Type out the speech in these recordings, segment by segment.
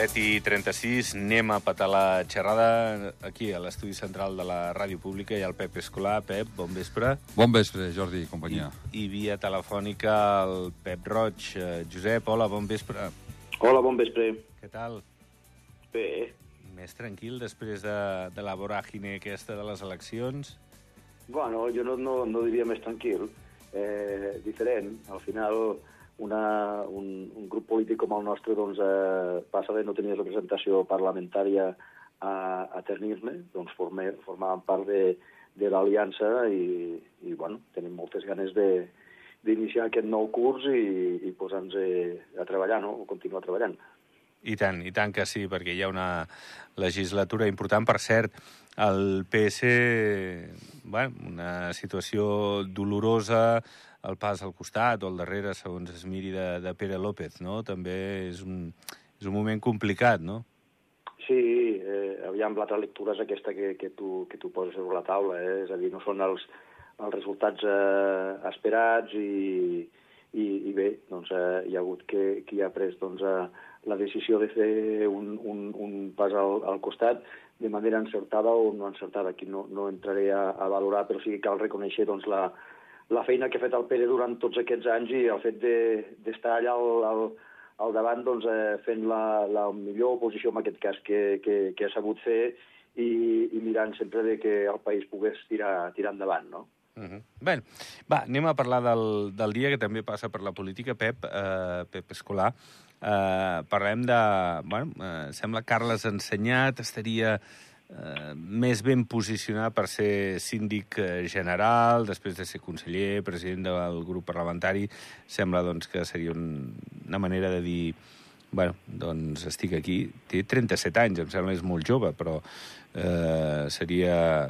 7 i 36, anem a petar la xerrada aquí, a l'estudi central de la Ràdio Pública. Ha el Pep Escolar. Pep, bon vespre. Bon vespre, Jordi i companyia. I, I via telefònica el Pep Roig. Eh, Josep, hola, bon vespre. Hola, bon vespre. Què tal? Bé, Més tranquil després de, de la voràgine aquesta de les eleccions? bueno, jo no, no, no diria més tranquil, eh, diferent. Al final, una, un, un grup polític com el nostre doncs, eh, passa de no tenir representació parlamentària a, a tenir-ne, doncs forme, formàvem part de, de l'aliança i, i bueno, tenim moltes ganes de d'iniciar aquest nou curs i, i posar-nos a treballar, no? o continuar treballant. I tant, i tant que sí, perquè hi ha una legislatura important. Per cert, el PS, bueno, una situació dolorosa, el pas al costat o al darrere, segons es miri, de, de Pere López, no? També és un, és un moment complicat, no? Sí, eh, aviam, l'altra lectura és aquesta que, que, tu, que tu poses sobre la taula, eh? és a dir, no són els, els resultats eh, esperats i, i, i bé, doncs eh, hi ha hagut que, qui ha pres doncs, eh, la decisió de fer un, un, un pas al, al costat de manera encertada o no encertada. Aquí no, no entraré a, a valorar, però sí que cal reconèixer doncs, la, la feina que ha fet el Pere durant tots aquests anys i el fet d'estar de, allà al, al, al davant doncs, eh, fent la, la millor oposició en aquest cas que, que, que ha sabut fer i, i mirant sempre de que el país pogués tirar, tirar endavant, no? Uh -huh. Bé, va, anem a parlar del, del dia que també passa per la política, Pep, eh, Pep Escolar. Eh, parlem de... Bueno, eh, sembla Carles Ensenyat estaria eh, més ben posicionat per ser síndic eh, general, després de ser conseller, president del grup parlamentari. Sembla doncs, que seria un, una manera de dir bueno, doncs estic aquí. Té 37 anys, em sembla és molt jove, però eh, seria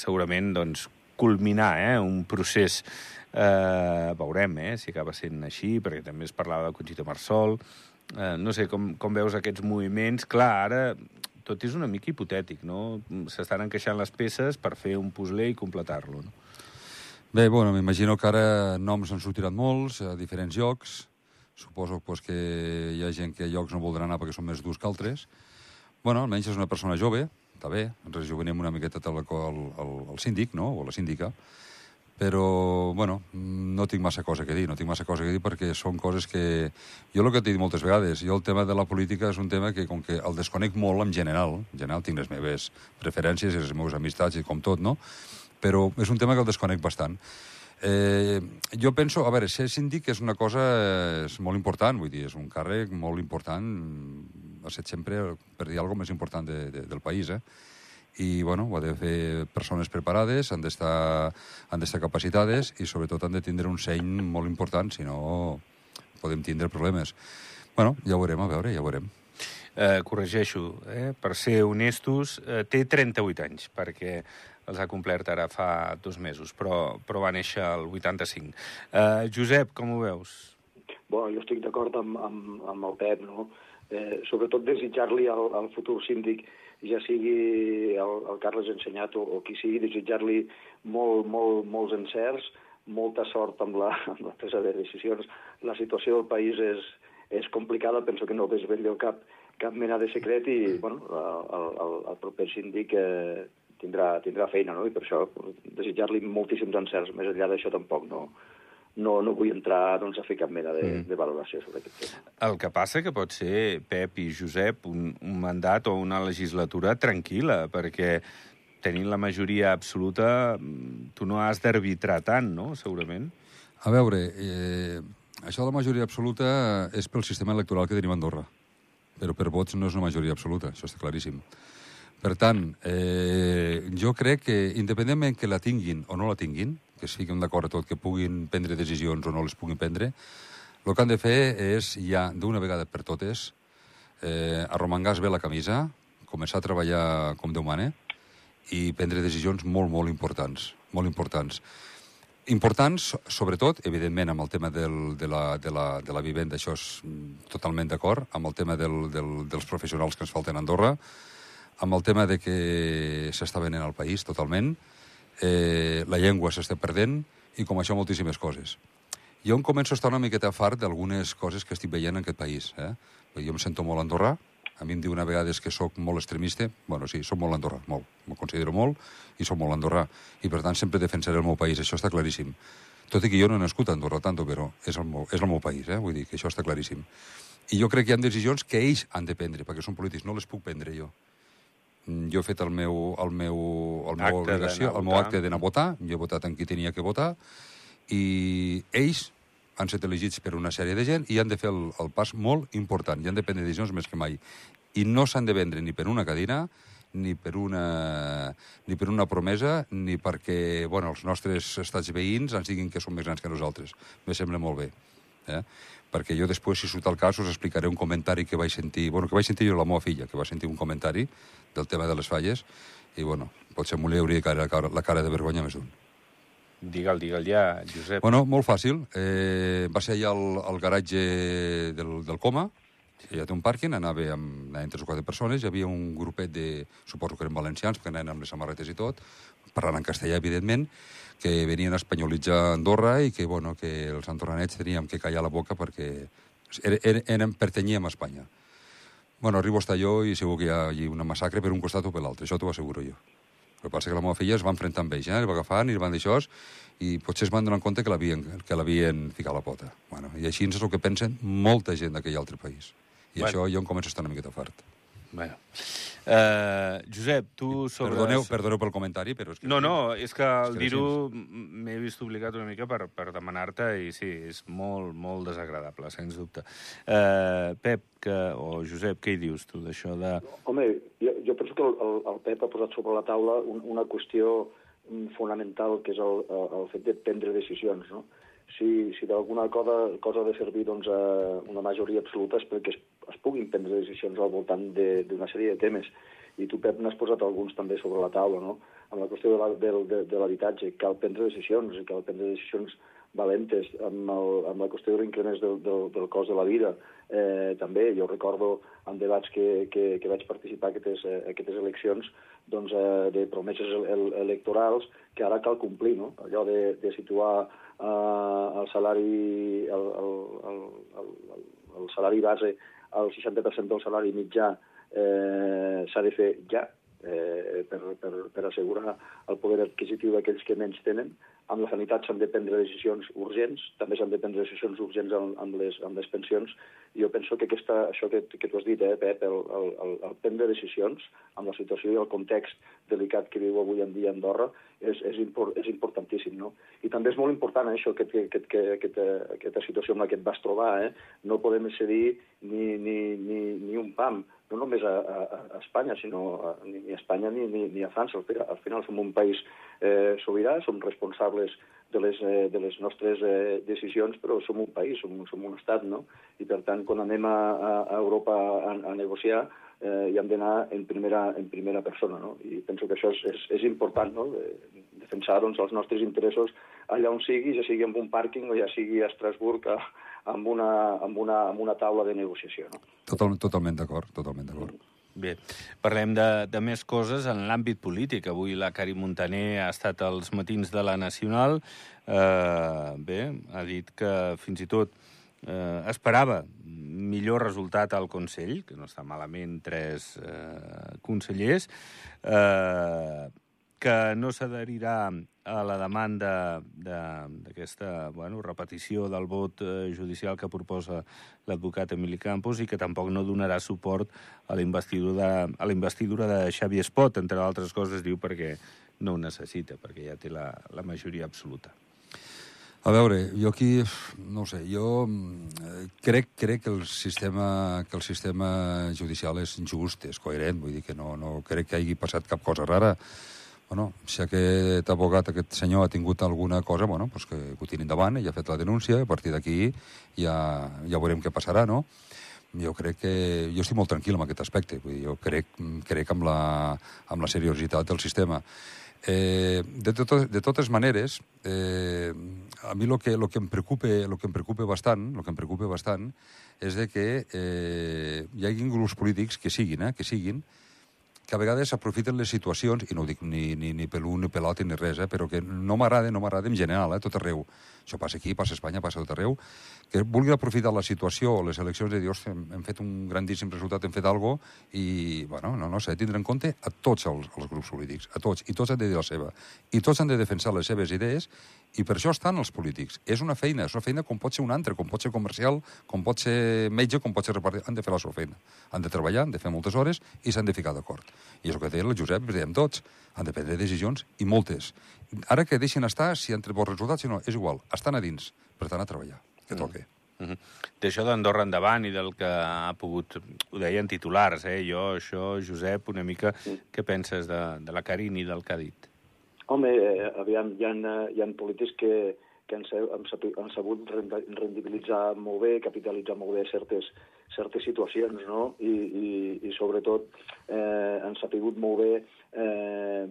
segurament doncs, culminar eh, un procés eh, veurem eh, si acaba sent així, perquè també es parlava de Conxita Marsol. Eh, no sé, com, com veus aquests moviments? Clar, ara tot és una mica hipotètic, no? S'estan encaixant les peces per fer un puzzle i completar-lo, no? Bé, bueno, m'imagino que ara noms en sortiran molts, a diferents llocs. Suposo pues, que hi ha gent que a llocs no voldran anar perquè són més durs que altres. Bueno, almenys és una persona jove, està bé, ens rejuvenem una miqueta el, el, el, el síndic, no?, o la síndica, però, bueno, no tinc massa cosa que dir, no tinc massa cosa que dir perquè són coses que... Jo el que t'he dit moltes vegades, jo el tema de la política és un tema que, com que el desconec molt en general, en general tinc les meves preferències i les meves amistats i com tot, no?, però és un tema que el desconec bastant. Eh, jo penso, a veure, ser síndic és una cosa és molt important, vull dir, és un càrrec molt important, ha estat sempre, per dir alguna més important de, de, del país, eh? I bueno, ho ha de fer persones preparades, han d'estar han d'estar capacitades i sobretot han de tindre un seny molt important, si no podem tindre problemes. Bueno, ja ho veurem, a veure, ja ho veurem. Eh, corregeixo, eh, per ser honestos, eh, té 38 anys, perquè els ha complert ara fa dos mesos, però, però va néixer el 85. Eh, Josep, com ho veus? Bueno, jo estic d'acord amb, amb, amb el Pep, no? Eh, sobretot desitjar-li al, al futur síndic, ja sigui el, el Carles Ensenyat o, o qui sigui, desitjar-li molt, molt, molts encerts, molta sort amb la, amb la presa de decisions. La situació del país és, és complicada, penso que no desvetllo cap, cap mena de secret i bueno, el, el, el proper síndic eh, tindrà, tindrà feina, no? i per això desitjar-li moltíssims encerts. Més enllà d'això tampoc no, no, no vull entrar doncs, a fer cap mena de, mm. de valoració sobre aquest tema. El que passa que pot ser, Pep i Josep, un, un mandat o una legislatura tranquil·la, perquè tenint la majoria absoluta tu no has d'arbitrar tant, no?, segurament. A veure, eh, això de la majoria absoluta és pel sistema electoral que tenim a Andorra, però per vots no és una majoria absoluta, això està claríssim. Per tant, eh, jo crec que, independentment que la tinguin o no la tinguin, que es fiquin d'acord a tot, que puguin prendre decisions o no les puguin prendre, el que han de fer és, ja d'una vegada per totes, eh, arromangar bé la camisa, començar a treballar com Déu mana, i prendre decisions molt, molt importants, molt importants. Importants, sobretot, evidentment, amb el tema del, de, la, de, la, de la vivenda, això és totalment d'acord, amb el tema del, del, dels professionals que ens falten a Andorra, amb el tema de que s'està venent al país totalment, eh, la llengua s'està perdent, i com això moltíssimes coses. Jo em començo a estar una miqueta fart d'algunes coses que estic veient en aquest país. Eh? Jo em sento molt andorrà, A mi em diuen a vegades que sóc molt extremista. Bueno, sí, sóc molt andorrà, molt. M'ho considero molt i sóc molt andorrà. I, per tant, sempre defensaré el meu país. Això està claríssim. Tot i que jo no he nascut a Andorra, tant, però és el, meu, és el meu país, eh? Vull dir que això està claríssim. I jo crec que hi ha decisions que ells han de prendre, perquè són polítics, no les puc prendre jo. Mm, Jo he fet el meu, el meu, el meu Acte obligació, el meu acte d'anar a votar, jo he votat en qui tenia que votar, i ells han estat elegits per una sèrie de gent i han de fer el, el pas molt important, i han de prendre decisions més que mai. I no s'han de vendre ni per una cadira, ni per una, ni per una promesa, ni perquè bueno, els nostres estats veïns ens diguin que són més grans que nosaltres. Me sembla molt bé. Eh? Perquè jo després, si surt el cas, us explicaré un comentari que vaig sentir, bueno, que vaig sentir jo la meva filla, que va sentir un comentari del tema de les falles, i bueno, potser m'ho li hauria cara, la cara de vergonya més d'un. Digue'l, digue'l ja, Josep. Bueno, molt fàcil. Eh, va ser allà al, al garatge del, del Coma, allà té un pàrquing, anava amb anaven tres o quatre persones, hi havia un grupet de, suposo que eren valencians, perquè anaven amb les samarretes i tot, parlant en castellà, evidentment, que venien a espanyolitzar Andorra i que, bueno, que els andorranets teníem que callar la boca perquè er, er, eren, pertanyíem a Espanya. Bueno, arribo a jo i segur que hi ha allí una massacre per un costat o per l'altre, això t'ho asseguro jo. El que passa que la meva filla es va enfrontar amb ells, eh? el va agafant i el van això, i potser es van donar compte que l'havien ficat a la pota. Bueno, I així és el que pensen molta gent d'aquell altre país. I Bueno. això jo em començo a estar una miqueta fart. Bueno. Uh, Josep, tu sobre... Perdoneu, perdoneu pel comentari, però és que... No, no, és que al dir-ho m'he vist obligat una mica per, per demanar-te i sí, és molt, molt desagradable, sens dubte. Uh, Pep, que, o Josep, què hi dius tu d'això de... Home, jo, jo penso que el, el, el Pep ha posat sobre la taula un, una qüestió mm, fonamental, que és el, el, el fet de prendre decisions, no? Si, si d'alguna cosa, cosa ha de servir doncs, a una majoria absoluta és perquè es, es puguin prendre decisions al voltant d'una sèrie de temes. I tu, Pep, n'has posat alguns també sobre la taula, no? Amb la qüestió de l'habitatge, cal prendre decisions, cal prendre decisions valentes amb, el, amb la qüestió de l'increment del, del, del cost de la vida. Eh, també, jo recordo en debats que, que, que vaig participar aquestes, eh, aquestes eleccions doncs, eh, de promeses el, el, electorals que ara cal complir, no? allò de, de situar eh, el salari el, el, el, el, el, el salari base al 60% del salari mitjà eh, s'ha de fer ja eh, per, per, per assegurar el poder adquisitiu d'aquells que menys tenen. Amb la sanitat s'han de prendre decisions urgents, també s'han de prendre decisions urgents amb, amb, les, amb les pensions. I jo penso que aquesta, això que, que tu has dit, eh, Pep, el, el, el, el prendre decisions amb la situació i el context delicat que viu avui en dia Andorra és, és, import, és importantíssim. No? I també és molt important eh, això, aquest, aquest, que, aquesta, aquesta situació amb la que et vas trobar. Eh? No podem cedir ni, ni, ni, ni un pam, no només a, a, a Espanya, sinó a, ni a Espanya ni, ni, ni a França. Al final, al final som un país eh, sobirà, som responsables de les, eh, de les nostres eh, decisions, però som un país, som, som un estat, no? I per tant, quan anem a, a, a Europa a, a negociar, eh, hi hem d'anar en, primera, en primera persona, no? I penso que això és, és, és important, no? De, defensar doncs, els nostres interessos allà on sigui, ja sigui en un pàrquing o ja sigui a Estrasburg a, amb, una, amb, una, amb una taula de negociació, no? Total, totalment d'acord, totalment d'acord. Bé, parlem de, de més coses en l'àmbit polític. Avui la Cari Montaner ha estat als matins de la Nacional. Eh, bé, ha dit que fins i tot eh, esperava millor resultat al Consell, que no està malament tres eh, consellers, eh, que no s'adherirà a la demanda de- d'aquesta bueno, repetició del vot eh, judicial que proposa l'advocat Emili Campos i que tampoc no donarà suport a la investidura, a la investidura de Xavi Espot, entre altres coses, diu perquè no ho necessita, perquè ja té la, la majoria absoluta. A veure, jo aquí, no sé, jo mm, crec, crec que el sistema que el sistema judicial és injust, és coherent, vull dir que no, no crec que hagi passat cap cosa rara. Bueno, si aquest abogat, aquest senyor, ha tingut alguna cosa, bueno, pues que, que ho tiri endavant, ell ha fet la denúncia, i a partir d'aquí ja, ja veurem què passarà, no? Jo crec que... Jo estic molt tranquil amb aquest aspecte, vull dir, jo crec, crec amb, la, amb la seriositat del sistema. Eh, de, tot, de totes maneres, eh, a mi el que, lo que, em preocupa, lo que em preocupa bastant, lo que em preocupa bastant és de que eh, hi hagi grups polítics que siguin, eh, que siguin, que a vegades aprofiten les situacions, i no ho dic ni, ni, ni per l'un ni per l'altre ni res, eh, però que no m'agrada, no m'agrada en general, eh, tot arreu. Això passa aquí, passa a Espanya, passa a tot arreu, que vulgui aprofitar la situació o les eleccions de dir, hem, hem fet un grandíssim resultat, hem fet algo i, bueno, no, no, s'ha de tindre en compte a tots els, els grups polítics, a tots, i tots han de dir la seva. I tots han de defensar les seves idees i per això estan els polítics. És una feina, és una feina com pot ser un altre, com pot ser comercial, com pot ser metge, com pot ser repartit. Han de fer la seva feina. Han de treballar, han de fer moltes hores i s'han de ficar d'acord. I és el que deia el Josep, dèiem tots, han de prendre decisions i moltes. Ara que deixen estar, si han tret bons resultats, si no, és igual, estan a dins, per tant a treballar, que toque. Mm -hmm. D'això d'Andorra endavant i del que ha pogut... Ho deien titulars, eh? Jo, això, Josep, una mica... Sí. Què penses de, de la Carini i del que ha dit? Home, eh, aviam, hi ha, hi ha polítics que, que han, han, han sabut rendibilitzar molt bé, capitalitzar molt bé certes, certes situacions, no? I, i, i sobretot eh, han sabut molt bé eh,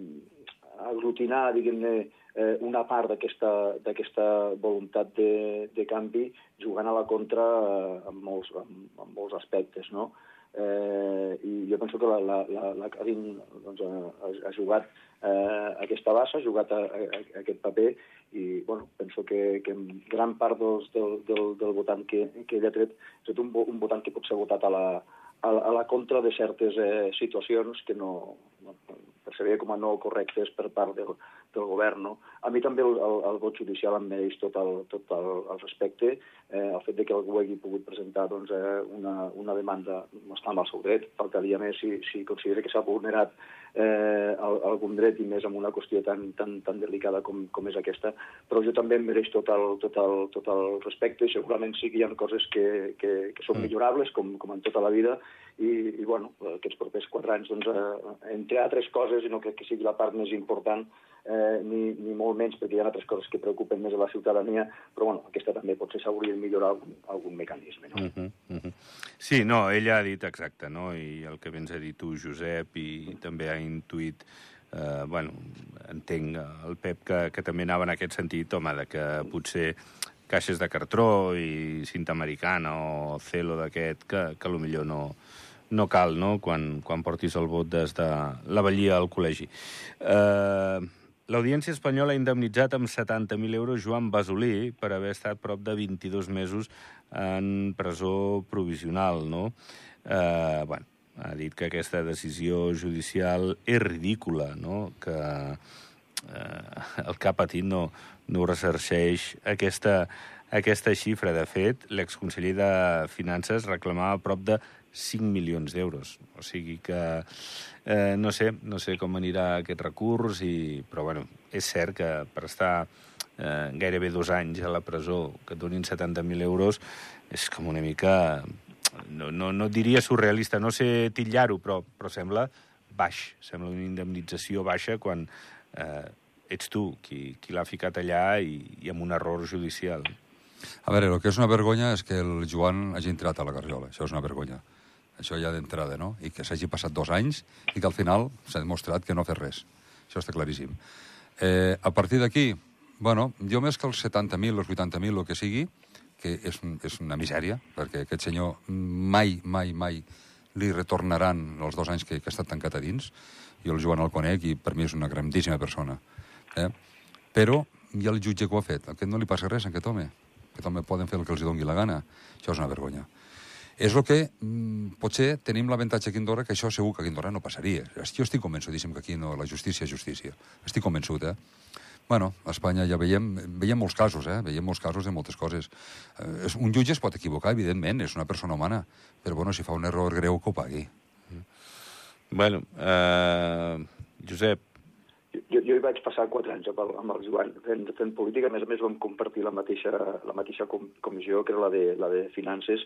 aglutinar, diguem-ne, eh, una part d'aquesta voluntat de, de canvi jugant a la contra eh, en, molts, en, en molts aspectes, no? Eh, I jo penso que la, la, la, la Karin doncs, ha, ha jugat eh, aquesta bassa, ha jugat a, a, a aquest paper i bueno, penso que, que gran part dels, del, del, del votant que, que ell ha tret és un, un votant que pot ser votat a la, a, a la contra de certes eh, situacions que no, no percebia com a no correctes per part del, del govern. No? A mi també el, el, el vot judicial em mereix tot el, tot el, el respecte. Eh, el fet de que algú hagi pogut presentar doncs, eh, una, una demanda no està amb el seu dret, faltaria més si, si considera que s'ha vulnerat eh, algun dret i més amb una qüestió tan, tan, tan delicada com, com és aquesta, però jo també em mereix tot el, tot el, tot el respecte segurament sí que hi ha coses que, que, que són mm. millorables, com, com en tota la vida, i, i bueno, aquests propers quatre anys, doncs, eh, entre altres coses, i no crec que sigui la part més important, eh, ni, ni molt menys, perquè hi ha altres coses que preocupen més a la ciutadania, però bueno, aquesta també potser s'hauria de millorar algun, algun mecanisme. No? Uh -huh, uh -huh. Sí, no, ella ha dit exacte, no? i el que vens a dir tu, Josep, i també ha intuït eh, bueno, entenc el Pep que, que també anava en aquest sentit, home, de que potser caixes de cartró i cinta americana o celo d'aquest, que, que millor no, no cal, no?, quan, quan portis el vot des de la vellia al col·legi. Eh, L'Audiència espanyola ha indemnitzat amb 70.000 euros Joan Basolí per haver estat prop de 22 mesos en presó provisional, no? Eh, bueno, ha dit que aquesta decisió judicial és ridícula, no? Que eh, el que ha patit no, no ressarceix aquesta, aquesta xifra. De fet, l'exconseller de Finances reclamava prop de 5 milions d'euros. O sigui que eh, no sé, no sé com anirà aquest recurs, i, però bueno, és cert que per estar eh, gairebé dos anys a la presó, que et donin 70.000 euros, és com una mica... No, no, no diria surrealista, no sé titllar-ho, però, però sembla baix, sembla una indemnització baixa quan eh, ets tu qui, qui l'ha ficat allà i, i amb un error judicial. A veure, el que és una vergonya és que el Joan hagi entrat a la Garriola. Això és una vergonya. Això ja d'entrada, no? I que s'hagi passat dos anys i que al final s'ha demostrat que no ha fet res. Això està claríssim. Eh, a partir d'aquí, bueno, jo més que els 70.000, els 80.000, el que sigui, que és, és una misèria, perquè aquest senyor mai, mai, mai li retornaran els dos anys que, que ha estat tancat a dins. Jo el Joan el conec i per mi és una grandíssima persona. Eh? Però ha el jutge que ho ha fet. Aquest no li passa res, a aquest home. Aquest home poden fer el que els doni la gana. Això és una vergonya. És el que mm, potser tenim l'avantatge aquí a Andorra, que això segur que aquí a Andorra no passaria. Jo estic convençudíssim que aquí no, la justícia és justícia. Estic convençut, eh? Bueno, a Espanya ja veiem, veiem molts casos, eh? Veiem molts casos de moltes coses. Eh, un jutge es pot equivocar, evidentment, és una persona humana, però bueno, si fa un error greu, que ho pagui. Bueno, eh, Josep, jo, jo hi vaig passar quatre anys amb el, amb el Joan fent, fent política, a més a més vam compartir la mateixa, la mateixa com, comissió, que era la de, la de finances,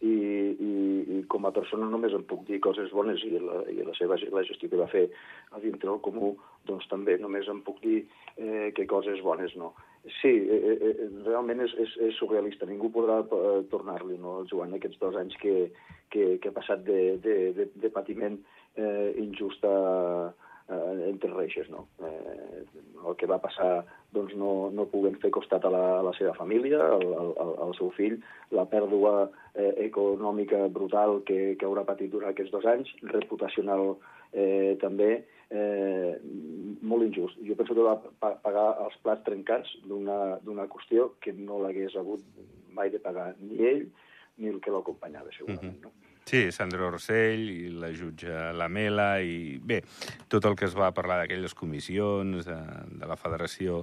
i, i, i com a persona només em puc dir coses bones i la, i la seva la gestió que va fer a dintre del comú, doncs també només em puc dir eh, que coses bones no. Sí, eh, eh, eh realment és, és, és surrealista, ningú podrà eh, tornar-li no, al Joan aquests dos anys que, que, que ha passat de, de, de, de patiment eh, injust a, eh, entre reixes. No? Eh, el que va passar doncs, no, no puguen fer costat a la, a la seva família, al, al, al seu fill, la pèrdua eh, econòmica brutal que, que haurà patit durant aquests dos anys, reputacional eh, també, eh, molt injust. Jo penso que va pagar els plats trencats d'una qüestió que no l'hagués hagut mai de pagar ni ell ni el que l'acompanyava, segurament, no? Sí, Sandro Rossell i la jutge Lamela i, bé, tot el que es va parlar d'aquelles comissions de, de la Federació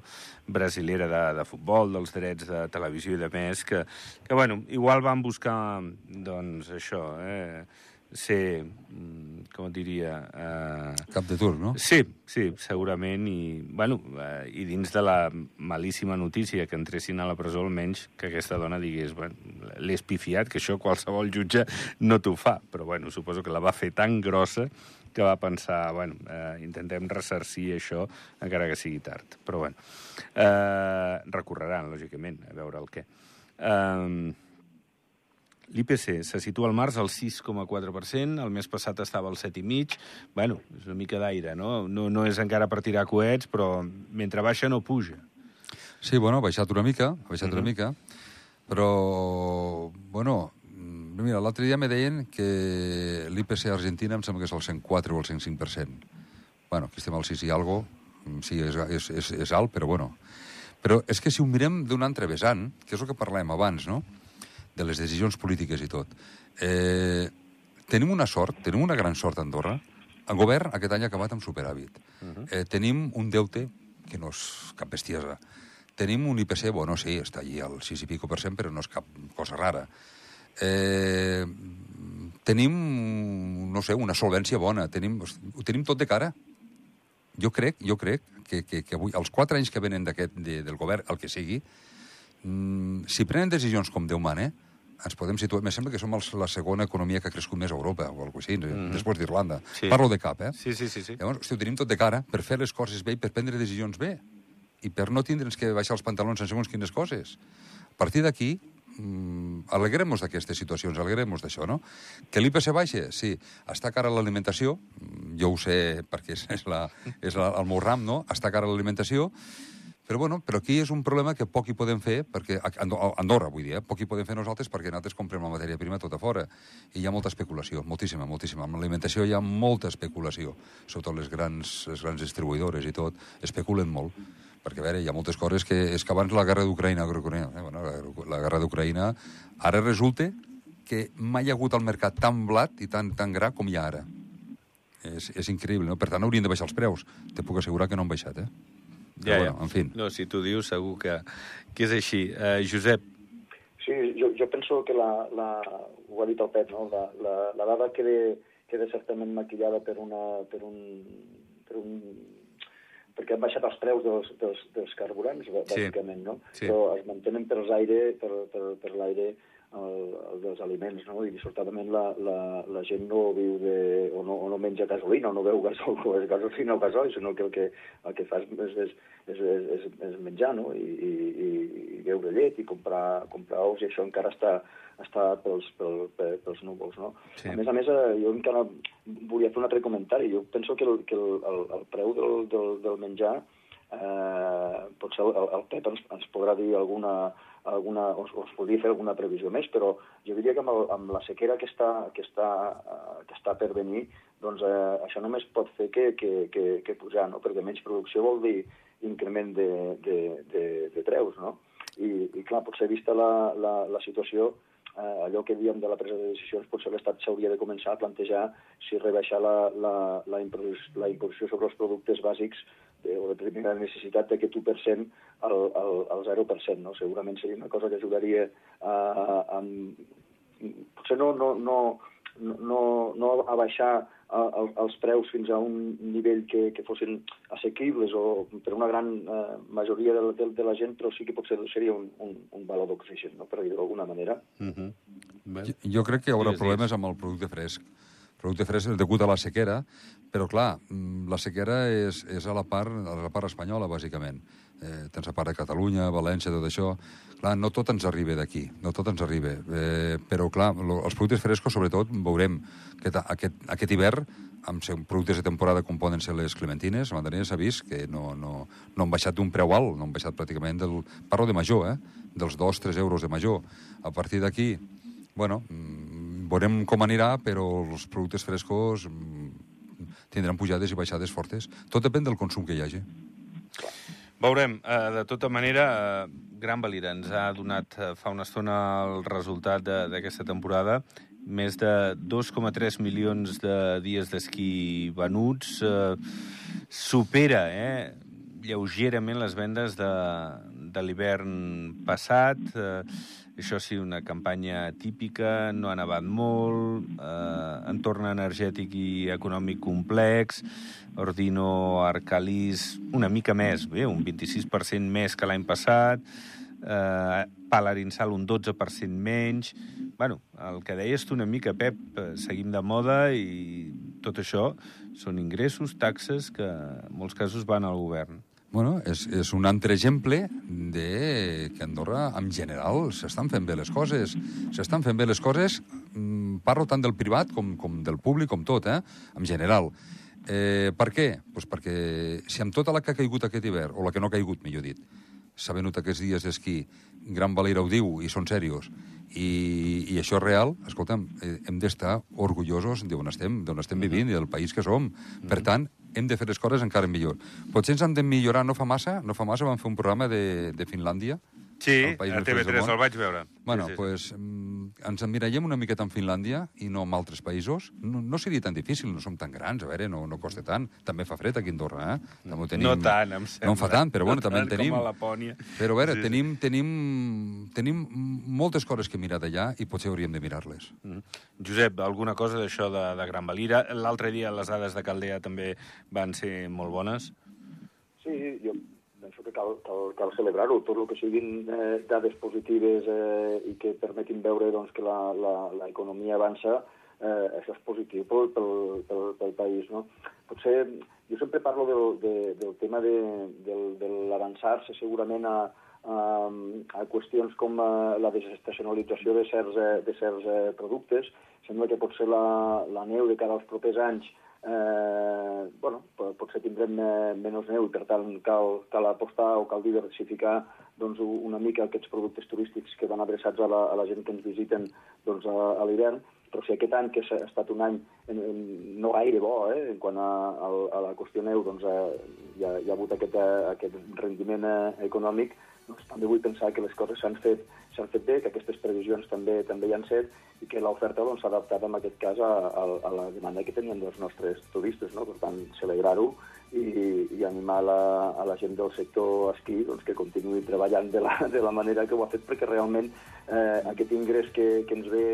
Brasilera de, de Futbol, dels drets de televisió i de més, que, que bueno, igual van buscar, doncs, això, eh, ser, mm, com et diria... Eh... Cap de turc, no? Sí, sí, segurament, i, bueno, eh, i dins de la malíssima notícia que entressin a la presó, almenys que aquesta dona digués, bueno, l'he espifiat, que això qualsevol jutge no t'ho fa, però, bueno, suposo que la va fer tan grossa que va pensar, bueno, eh, intentem ressarcir això encara que sigui tard. Però, bueno, eh, recorreran, lògicament, a veure el què. Eh, L'IPC se situa al març al 6,4%, el mes passat estava al 7,5%. Bueno, és una mica d'aire, no? no? No és encara per tirar coets, però mentre baixa no puja. Sí, bueno, ha baixat una mica, ha baixat uh -huh. una mica, però, bueno, mira, l'altre dia me deien que l'IPC Argentina em sembla que és el 104 o el 105%. Bueno, aquí estem al 6 i algo, sí, és, és, és, és alt, però bueno. Però és que si ho mirem d'un altre vessant, que és el que parlàvem abans, no?, de les decisions polítiques i tot. Eh, tenim una sort, tenim una gran sort a Andorra. El govern aquest any ha acabat amb superàvit. Uh -huh. eh, tenim un deute que no és cap bestiesa. Tenim un IPC, bueno, sí, està allí al 6 i pico per cent, però no és cap cosa rara. Eh, tenim, no sé, una solvència bona. Tenim, ho tenim tot de cara. Jo crec, jo crec que, que, que avui, els quatre anys que venen d'aquest de, del govern, el que sigui, mm, si prenen decisions com Déu mana, ens podem situar... Me sembla que som els, la segona economia que ha crescut més a Europa, o alguna així, mm -hmm. després d'Irlanda. Sí. Parlo de cap, eh? Sí, sí, sí. sí. Llavors, hosti, ho tenim tot de cara per fer les coses bé i per prendre decisions bé. I per no tindre'ns que baixar els pantalons en segons quines coses. A partir d'aquí, mm, alegrem-nos d'aquestes situacions, alegrem-nos d'això, no? Que l'IPC baixa? Sí. Està cara l'alimentació, mm, jo ho sé perquè és, la, és la, el meu ram, no? Està cara l'alimentació, però, bueno, però aquí és un problema que poc hi podem fer, perquè Andorra, vull dir, eh? poc hi podem fer nosaltres perquè nosaltres comprem la matèria prima tota fora. I hi ha molta especulació, moltíssima, moltíssima. Amb l'alimentació hi ha molta especulació, sobretot les grans, les grans distribuïdores i tot, especulen molt. Perquè, a veure, hi ha moltes coses que... És que abans la guerra d'Ucraïna, eh? bueno, la, la guerra d'Ucraïna, ara resulta que mai hi ha hagut al mercat tan blat i tan, tan gra com hi ha ara. És, és increïble, no? Per tant, haurien de baixar els preus. Te puc assegurar que no han baixat, eh? Ja, bueno, ja. en fi. No, si tu dius, segur que, que és així. Uh, Josep. Sí, jo, jo penso que la, la, ho ha dit el Pep, no? la, la, la dada queda, queda certament maquillada per, una, per, un, per un perquè han baixat els preus dels, dels, dels carburants, bàsicament, sí. no? Sí. Però es mantenen per l'aire per, per, per l'aire el, el dels aliments, no? I dissortadament la, la, la gent no viu de... o no, o no menja gasolina, o no veu gasol, o és gasolina o gasol, sinó que el que, el que fas és, és, és, és, és menjar, no? I, i, i beure llet i comprar, comprar ous, i això encara està, està pels, pel, pels núvols, no? Sí. A més a més, eh, jo encara volia fer un altre comentari. Jo penso que el, que el, el, el preu del, del, del menjar eh, potser el, el Pep ens, ens podrà dir alguna, alguna, us, us podria fer alguna previsió més, però jo diria que amb, el, amb la sequera que està, que, està, uh, que està per venir, doncs uh, això només pot fer que, que, que, que pujar, no? perquè menys producció vol dir increment de, de, de, de preus, no? I, i clar, potser vista la, la, la situació, eh, allò que diem de la presa de decisions, potser l'Estat s'hauria de començar a plantejar si rebaixar la, la, la, la imposició sobre els productes bàsics de, o de primera necessitat d'aquest 1% al, al, al 0%. No? Segurament seria una cosa que ajudaria a, a, a potser no, no, no, no, no a baixar el, els preus fins a un nivell que, que fossin assequibles o per una gran eh, majoria de, de, de la gent, però sí que potser seria un, un, un valor d'oxigen, no? per dir-ho d'alguna manera. Uh -huh. jo, jo crec que hi haurà sí, problemes amb el producte fresc. Producte fresc és degut a la sequera, però clar, mm, la sequera és, és a, la part, a la part espanyola, bàsicament. Eh, tens a part de Catalunya, València, tot això. Clar, no tot ens arriba d'aquí, no tot ens arriba. Eh, però clar, lo, els productes frescos, sobretot, veurem que aquest, aquest hivern amb productes de temporada com poden ser les clementines, a mandarines s'ha vist que no, no, no han baixat d'un preu alt, no han baixat pràcticament del... Parlo de major, eh? Dels 2-3 euros de major. A partir d'aquí, bueno, mm, veurem com anirà, però els productes frescos mm, tindran pujades i baixades fortes. Tot depèn del consum que hi hagi. Veurem. Uh, de tota manera, uh, Gran Valira ens ha donat eh, fa una estona el resultat d'aquesta temporada. Més de 2,3 milions de dies d'esquí venuts. Eh, supera, eh, lleugerament les vendes de, de l'hivern passat. Eh, això sí, una campanya típica, no ha nevat molt, eh, entorn energètic i econòmic complex, Ordino Arcalís una mica més, bé, un 26% més que l'any passat, eh, Palarinsal un 12% menys... Bueno, el que deies tu una mica, Pep, eh, seguim de moda i tot això són ingressos, taxes, que en molts casos van al govern. Bueno, és, és un altre exemple de que Andorra, en general, s'estan fent bé les coses. S'estan fent bé les coses, mm, parlo tant del privat com, com del públic, com tot, eh? en general. Eh, per què? Pues perquè si amb tota la que ha caigut aquest hivern, o la que no ha caigut, millor dit, s'ha venut aquests dies d'esquí, Gran Valira ho diu, i són serios, i, i això és real, escolta'm, eh, hem d'estar orgullosos d'on estem, d'on estem vivint i del país que som. Per tant, hem de fer les coses encara millor. Potser ens han de millorar, no fa massa, no fa massa vam fer un programa de, de Finlàndia, Sí, El país a més feliç del TV3 món. el vaig veure. Bueno, sí, sí, sí. pues, mm, ens emmirallem una miqueta en Finlàndia i no en altres països. No, no seria tan difícil, no som tan grans, a veure, no, no costa tant. També fa fred aquí a Andorra, eh? També ho tenim... No tant, em sembla. No en fa tant, però bueno, No també en tant tenim. Com a Lapònia. Però a veure, Sí, sí. tenim, tenim, tenim moltes coses que mirar d'allà i potser hauríem de mirar-les. Mm. Josep, alguna cosa d'això de, de Gran Valira? L'altre dia les dades de Caldea també van ser molt bones. Sí, jo penso que cal, cal, cal celebrar-ho. Tot el que siguin eh, dades positives eh, i que permetin veure doncs, que l'economia avança, eh, això és positiu pel, pel, pel, pel país. No? Potser, jo sempre parlo del, de, del tema de, del, de l'avançar-se segurament a, a, a qüestions com eh, la desestacionalització de certs, eh, de certs eh, productes. Sembla que potser la, la neu de cara als propers anys bueno, po- potser tindrem eh, menys neu i per tant cal, cal apostar o cal diversificar doncs, una mica aquests productes turístics que van adreçats a la, a la gent que ens visiten doncs, a, a l'hivern, però si aquest any, que ha estat un any en, en, no gaire bo eh, en quant a, a, a la qüestió neu, doncs, eh, hi, ha, hi ha hagut aquest, eh, aquest rendiment eh, econòmic, doncs, també vull pensar que les coses s'han fet, s'han fet bé, que aquestes previsions també també hi han set i que l'oferta doncs, s'ha adaptat en aquest cas a, a, a la demanda que tenien dels nostres turistes. No? Per tant, celebrar-ho i, i animar la, a la gent del sector esquí doncs, que continuï treballant de la, de la manera que ho ha fet, perquè realment eh, aquest ingrés que, que ens ve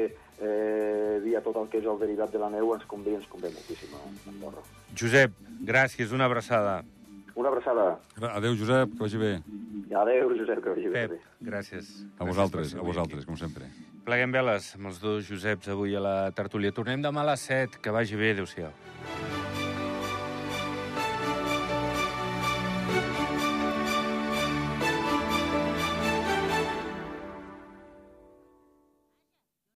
eh, via tot el que és el derivat de la neu ens convé, ens convé moltíssim a Andorra. Josep, gràcies, una abraçada. Una abraçada. Adéu, Josep, que vagi bé. Adéu, Josep, que vagi bé. Pep, gràcies. A Gràcies vosaltres, a vosaltres, com sempre. Pleguem veles amb els dos Joseps avui a la tertúlia. Tornem demà a les 7. Que vagi bé. Adéu-siau.